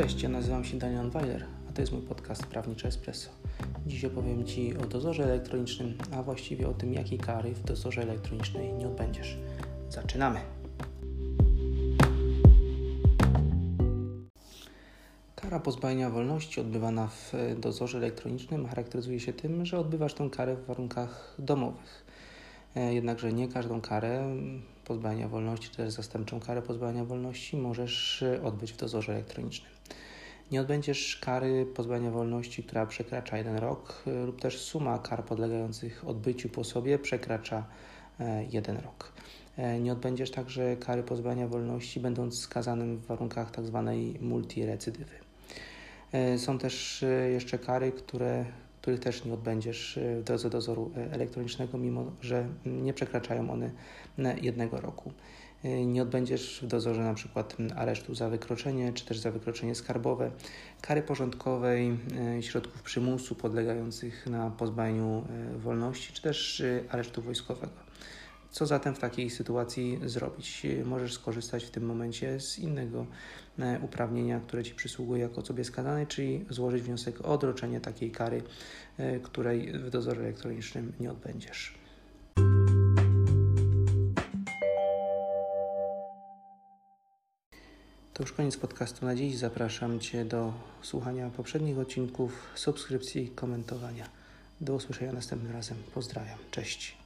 Cześć, ja nazywam się Daniel Weiler, a to jest mój podcast Prawniczy Espresso. Dziś opowiem Ci o dozorze elektronicznym, a właściwie o tym, jakiej kary w dozorze elektronicznej nie odbędziesz. Zaczynamy! Kara pozbawienia wolności odbywana w dozorze elektronicznym charakteryzuje się tym, że odbywasz tę karę w warunkach domowych. E, jednakże nie każdą karę pozbawienia wolności, czy też zastępczą karę pozbawienia wolności możesz e, odbyć w dozorze elektronicznym. Nie odbędziesz kary pozbawienia wolności, która przekracza jeden rok, e, lub też suma kar podlegających odbyciu po sobie przekracza jeden rok. Nie odbędziesz także kary pozbawienia wolności, będąc skazanym w warunkach tzw. Tak multirecydywy. Są też jeszcze kary, które których też nie odbędziesz w drodze dozoru e, elektronicznego, mimo że nie przekraczają one jednego roku. E, nie odbędziesz w dozorze na przykład aresztu za wykroczenie, czy też za wykroczenie skarbowe, kary porządkowej, e, środków przymusu podlegających na pozbawieniu wolności, czy też aresztu wojskowego. Co zatem w takiej sytuacji zrobić? Możesz skorzystać w tym momencie z innego e, uprawnienia, które Ci przysługuje jako osobie skazanej, czyli złożyć wniosek o odroczenie takiej kary, e, której w dozorze elektronicznym nie odbędziesz. To już koniec podcastu na dziś. Zapraszam Cię do słuchania poprzednich odcinków, subskrypcji, komentowania. Do usłyszenia następnym razem. Pozdrawiam. Cześć.